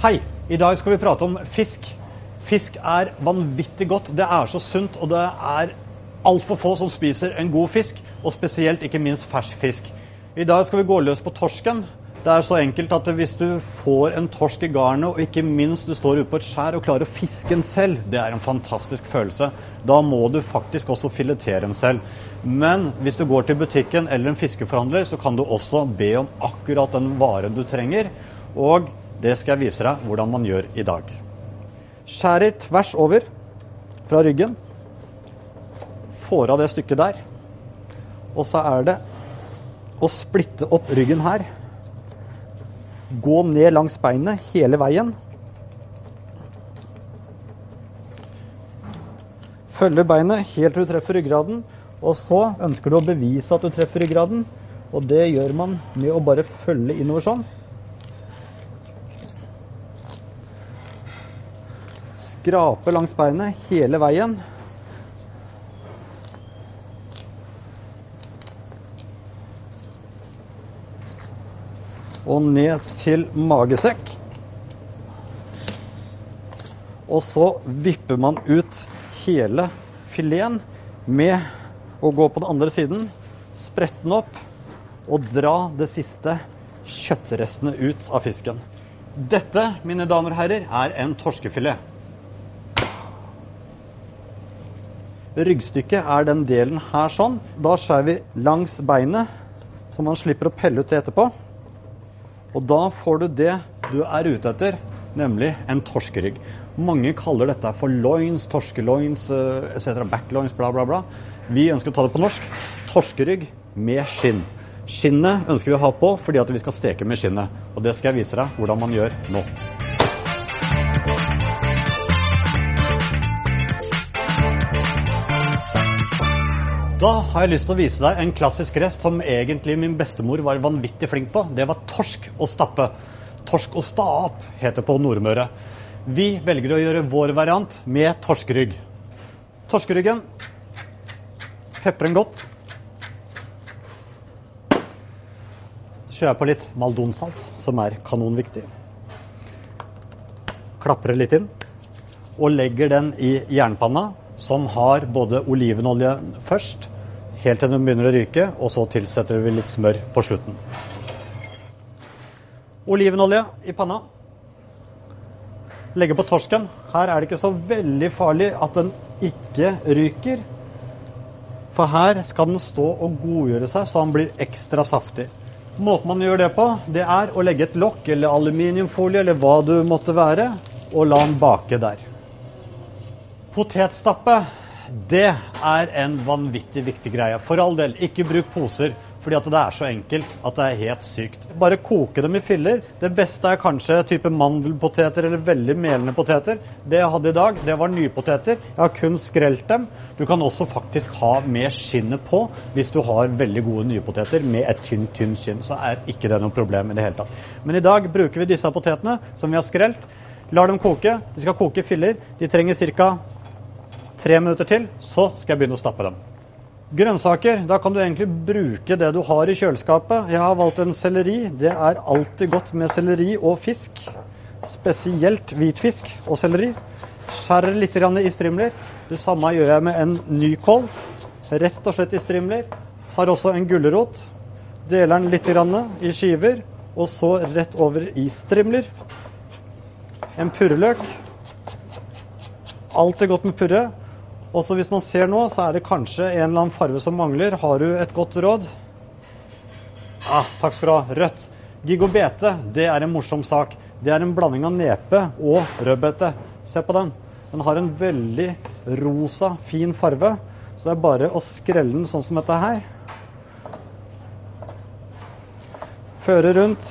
Hei! I dag skal vi prate om fisk. Fisk er vanvittig godt. Det er så sunt, og det er altfor få som spiser en god fisk, og spesielt ikke minst fersk fisk. I dag skal vi gå løs på torsken. Det er så enkelt at hvis du får en torsk i garnet, og ikke minst du står ute på et skjær og klarer å fiske den selv, det er en fantastisk følelse. Da må du faktisk også filetere den selv. Men hvis du går til butikken eller en fiskeforhandler, så kan du også be om akkurat den varen du trenger. Og det skal jeg vise deg hvordan man gjør i dag. Skjærer tvers over fra ryggen. Får av det stykket der. Og så er det å splitte opp ryggen her. Gå ned langs beinet hele veien. Følge beinet helt til du treffer ryggraden. Og så ønsker du å bevise at du treffer ryggraden. Og det gjør man med å bare følge innover sånn. Skrape langs beinet hele veien. Og ned til magesekk. Og så vipper man ut hele fileten med å gå på den andre siden, sprette den opp og dra det siste kjøttrestene ut av fisken. Dette, mine damer og herrer, er en torskefilet. Ryggstykket er den delen her sånn. Da skjærer vi langs beinet, så man slipper å pelle ut det etterpå. Og da får du det du er ute etter, nemlig en torskerygg. Mange kaller dette for loins, torskeloins etc. Backloins, bla, bla, bla. Vi ønsker å ta det på norsk. Torskerygg med skinn. Skinnet ønsker vi å ha på fordi at vi skal steke med skinnet. Og det skal jeg vise deg hvordan man gjør nå. Da har jeg lyst til å vise deg en klassisk rest som egentlig min bestemor var vanvittig flink på. Det var torsk og stappe. Torsk og stap heter på Nordmøre. Vi velger å gjøre vår variant med torskerygg. Torskeryggen peprer den godt. Så kjører jeg på litt maldonsalt, som er kanonviktig. Klapper det litt inn. Og legger den i jernpanna, som har både olivenolje først, helt til den begynner å ryke, og så tilsetter vi litt smør på slutten. Olivenolje i panna. Legge på torsken. Her er det ikke så veldig farlig at den ikke ryker. For her skal den stå og godgjøre seg så den blir ekstra saftig. Måten man gjør det på, det er å legge et lokk eller aluminiumfolie eller hva du måtte være, og la den bake der. Potetstappe det er en vanvittig viktig greie. For all del, ikke bruk poser. Fordi at det er så enkelt at det er helt sykt. Bare koke dem i filler. Det beste er kanskje type mandelpoteter eller veldig melende poteter. Det jeg hadde i dag, det var nypoteter. Jeg har kun skrelt dem. Du kan også faktisk ha med skinnet på hvis du har veldig gode nypoteter med et tynt, tynt skinn. Så er ikke det noe problem i det hele tatt. Men i dag bruker vi disse potetene som vi har skrelt. Lar dem koke. De skal koke i filler. De trenger ca. tre minutter til, så skal jeg begynne å stappe dem. Grønnsaker, da kan du egentlig bruke det du har i kjøleskapet. Jeg har valgt en selleri. Det er alltid godt med selleri og fisk. Spesielt hvitfisk og selleri. Skjærer litt i strimler. Det samme gjør jeg med en nykål. Rett og slett i strimler. Har også en gulrot. Deler den litt i skiver, og så rett over i strimler. En purreløk. Alltid godt med purre. Også hvis man ser nå, så er det kanskje en eller annen farve som mangler. Har du et godt råd? Ah, takk skal du ha. Rødt. Gigobete, det er en morsom sak. Det er en blanding av nepe og rødbete. Se på den. Den har en veldig rosa, fin farve. Så det er bare å skrelle den sånn som dette her. Føre rundt.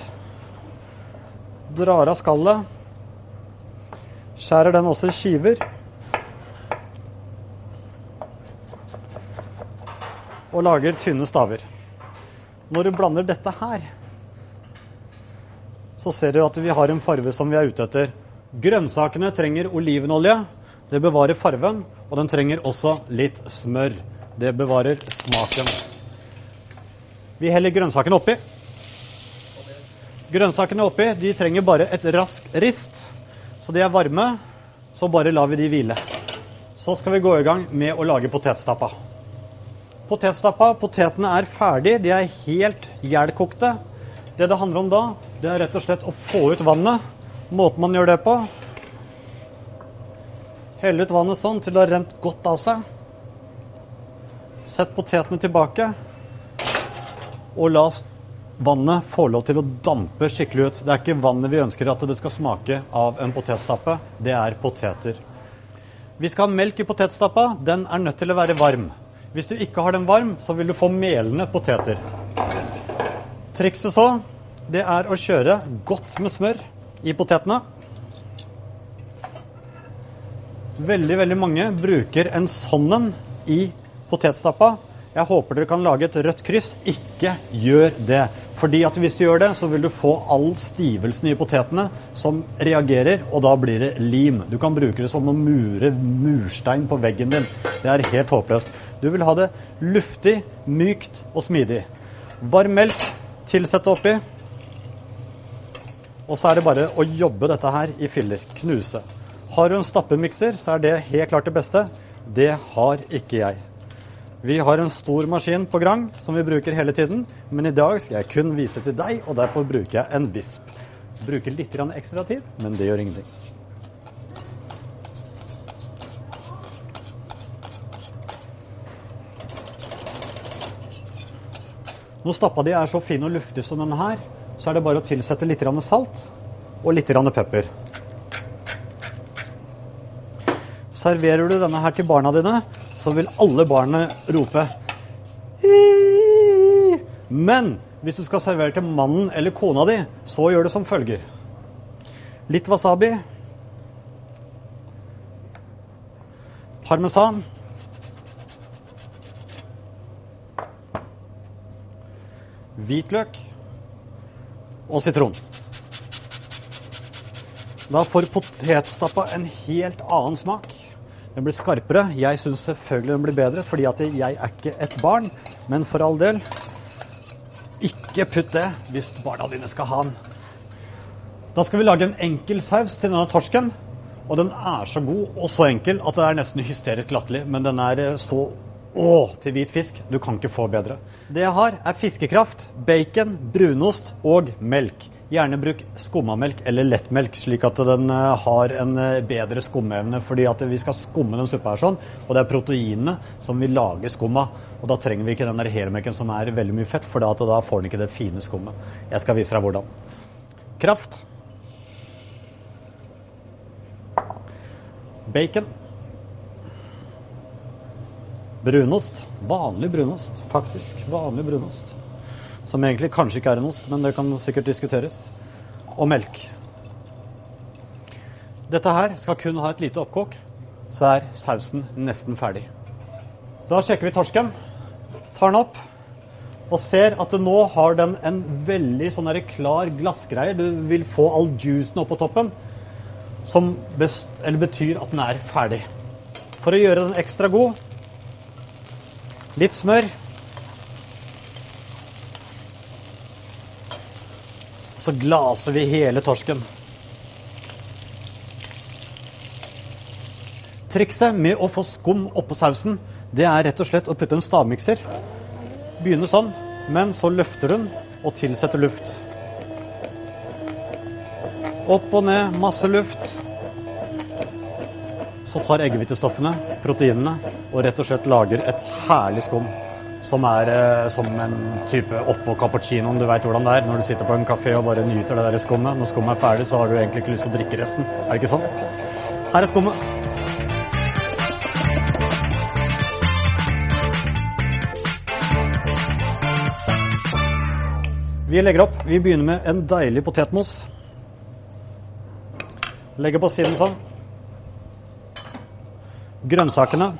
Drar av skallet. Skjærer den også i skiver. Og lager tynne staver. Når du blander dette her, så ser du at vi har en farve som vi er ute etter. Grønnsakene trenger olivenolje. Det bevarer farven. Og den trenger også litt smør. Det bevarer smaken. Vi heller grønnsakene oppi. Grønnsakene oppi de trenger bare et raskt rist. Så de er varme. Så bare lar vi de hvile. Så skal vi gå i gang med å lage potetstappa. Potetstappa, potetene er ferdige. De er helt jævlkokte. Det det handler om da, det er rett og slett å få ut vannet. Måten man gjør det på Helle ut vannet sånn til det har rent godt av seg. Sett potetene tilbake. Og la vannet få lov til å dampe skikkelig ut. Det er ikke vannet vi ønsker at det skal smake av en potetstappe. Det er poteter. Vi skal ha melk i potetstappa. Den er nødt til å være varm. Hvis du ikke har den varm, så vil du få melende poteter. Trikset så, det er å kjøre godt med smør i potetene. Veldig veldig mange bruker en sånn en i potetstappa. Jeg håper dere kan lage et rødt kryss. Ikke gjør det. Fordi at hvis du gjør det, så vil du få all stivelsen i potetene som reagerer, og da blir det lim. Du kan bruke det som å mure murstein på veggen din. Det er helt håpløst. Du vil ha det luftig, mykt og smidig. Varm melk, tilsett oppi. Og så er det bare å jobbe dette her i filler. Knuse. Har du en stappemikser, så er det helt klart det beste. Det har ikke jeg. Vi har en stor maskin på Grang som vi bruker hele tiden, men i dag skal jeg kun vise til deg, og derfor bruker jeg en visp. Bruker litt ekstra tid, men det gjør ingenting. Når stappa di er så fin og luftig som denne her, så er det bare å tilsette litt salt og litt pepper. Serverer du denne her til barna dine, så vil alle barna rope Men hvis du skal servere til mannen eller kona di, så gjør det som følger. Litt wasabi. Parmesan. Hvitløk og sitron. Da får potetstappa en helt annen smak. Den blir skarpere. Jeg syns selvfølgelig den blir bedre, fordi at jeg er ikke et barn. Men for all del, ikke putt det hvis barna dine skal ha den. Da skal vi lage en enkel saus til denne torsken. Og den er så god og så enkel at det er nesten hysterisk latterlig. Men den er eh, så å til hvit fisk. Du kan ikke få bedre. Det jeg har, er fiskekraft, bacon, brunost og melk. Gjerne bruk skummamelk eller lettmelk, slik at den eh, har en eh, bedre skumevne. fordi at vi skal skumme den suppa her sånn, og det er proteinene som vil lage skumma. Og da trenger vi ikke den der helmelken som er veldig mye fett, for da får den ikke det fine skummet. Jeg skal vise deg hvordan. Kraft. Bacon. Brunost. Vanlig brunost, faktisk. Vanlig brunost. Som egentlig kanskje ikke er en ost, men det kan sikkert diskuteres. Og melk. Dette her skal kun ha et lite oppkok, så er sausen nesten ferdig. Da sjekker vi torsken. Tar den opp og ser at nå har den en veldig sånn klar glassgreie. Du vil få all juicen opp på toppen, som betyr at den er ferdig. For å gjøre den ekstra god, litt smør Så glaser vi hele torsken. Trikset med å få skum oppå sausen, det er rett og slett å putte en stavmikser. Begynne sånn, men så løfter hun og tilsetter luft. Opp og ned, masse luft. Så tar eggehvitestoffene, proteinene, og rett og slett lager et herlig skum som er eh, som en type oppå cappuccinoen. Du veit hvordan det er når du sitter på en kafé og bare nyter det der skummet. Når skummet er ferdig, så har du egentlig ikke lyst til å drikke resten. Er det ikke sånn? Her er skummet. Vi legger opp. Vi begynner med en deilig potetmos. Legger på siden sånn. Grønnsakene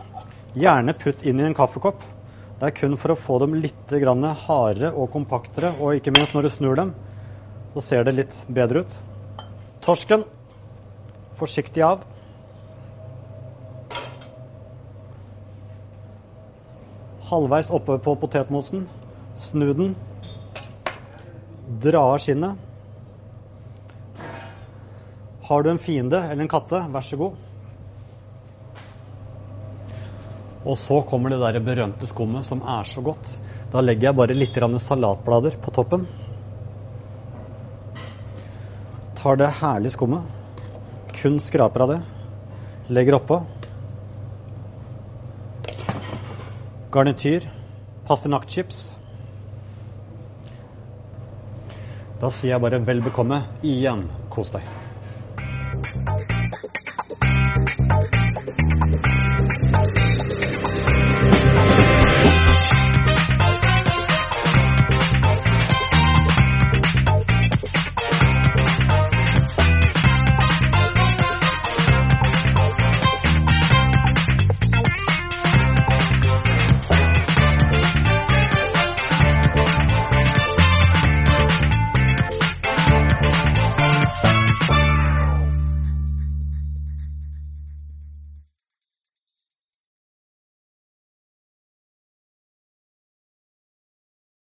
gjerne putt inn i en kaffekopp. Det er kun for å få dem litt hardere og kompaktere, og ikke minst når du snur dem, så ser det litt bedre ut. Torsken forsiktig av. Halvveis oppe på potetmosen. Snu den. Dra av skinnet. Har du en fiende eller en katte, vær så god. Og så kommer det der berømte skummet som er så godt. Da legger jeg bare litt salatblader på toppen. Tar det herlige skummet. Kun skraper av det. Legger oppå. Garnityr. pastinakkchips. Da sier jeg bare vel bekomme. Igjen, kos deg.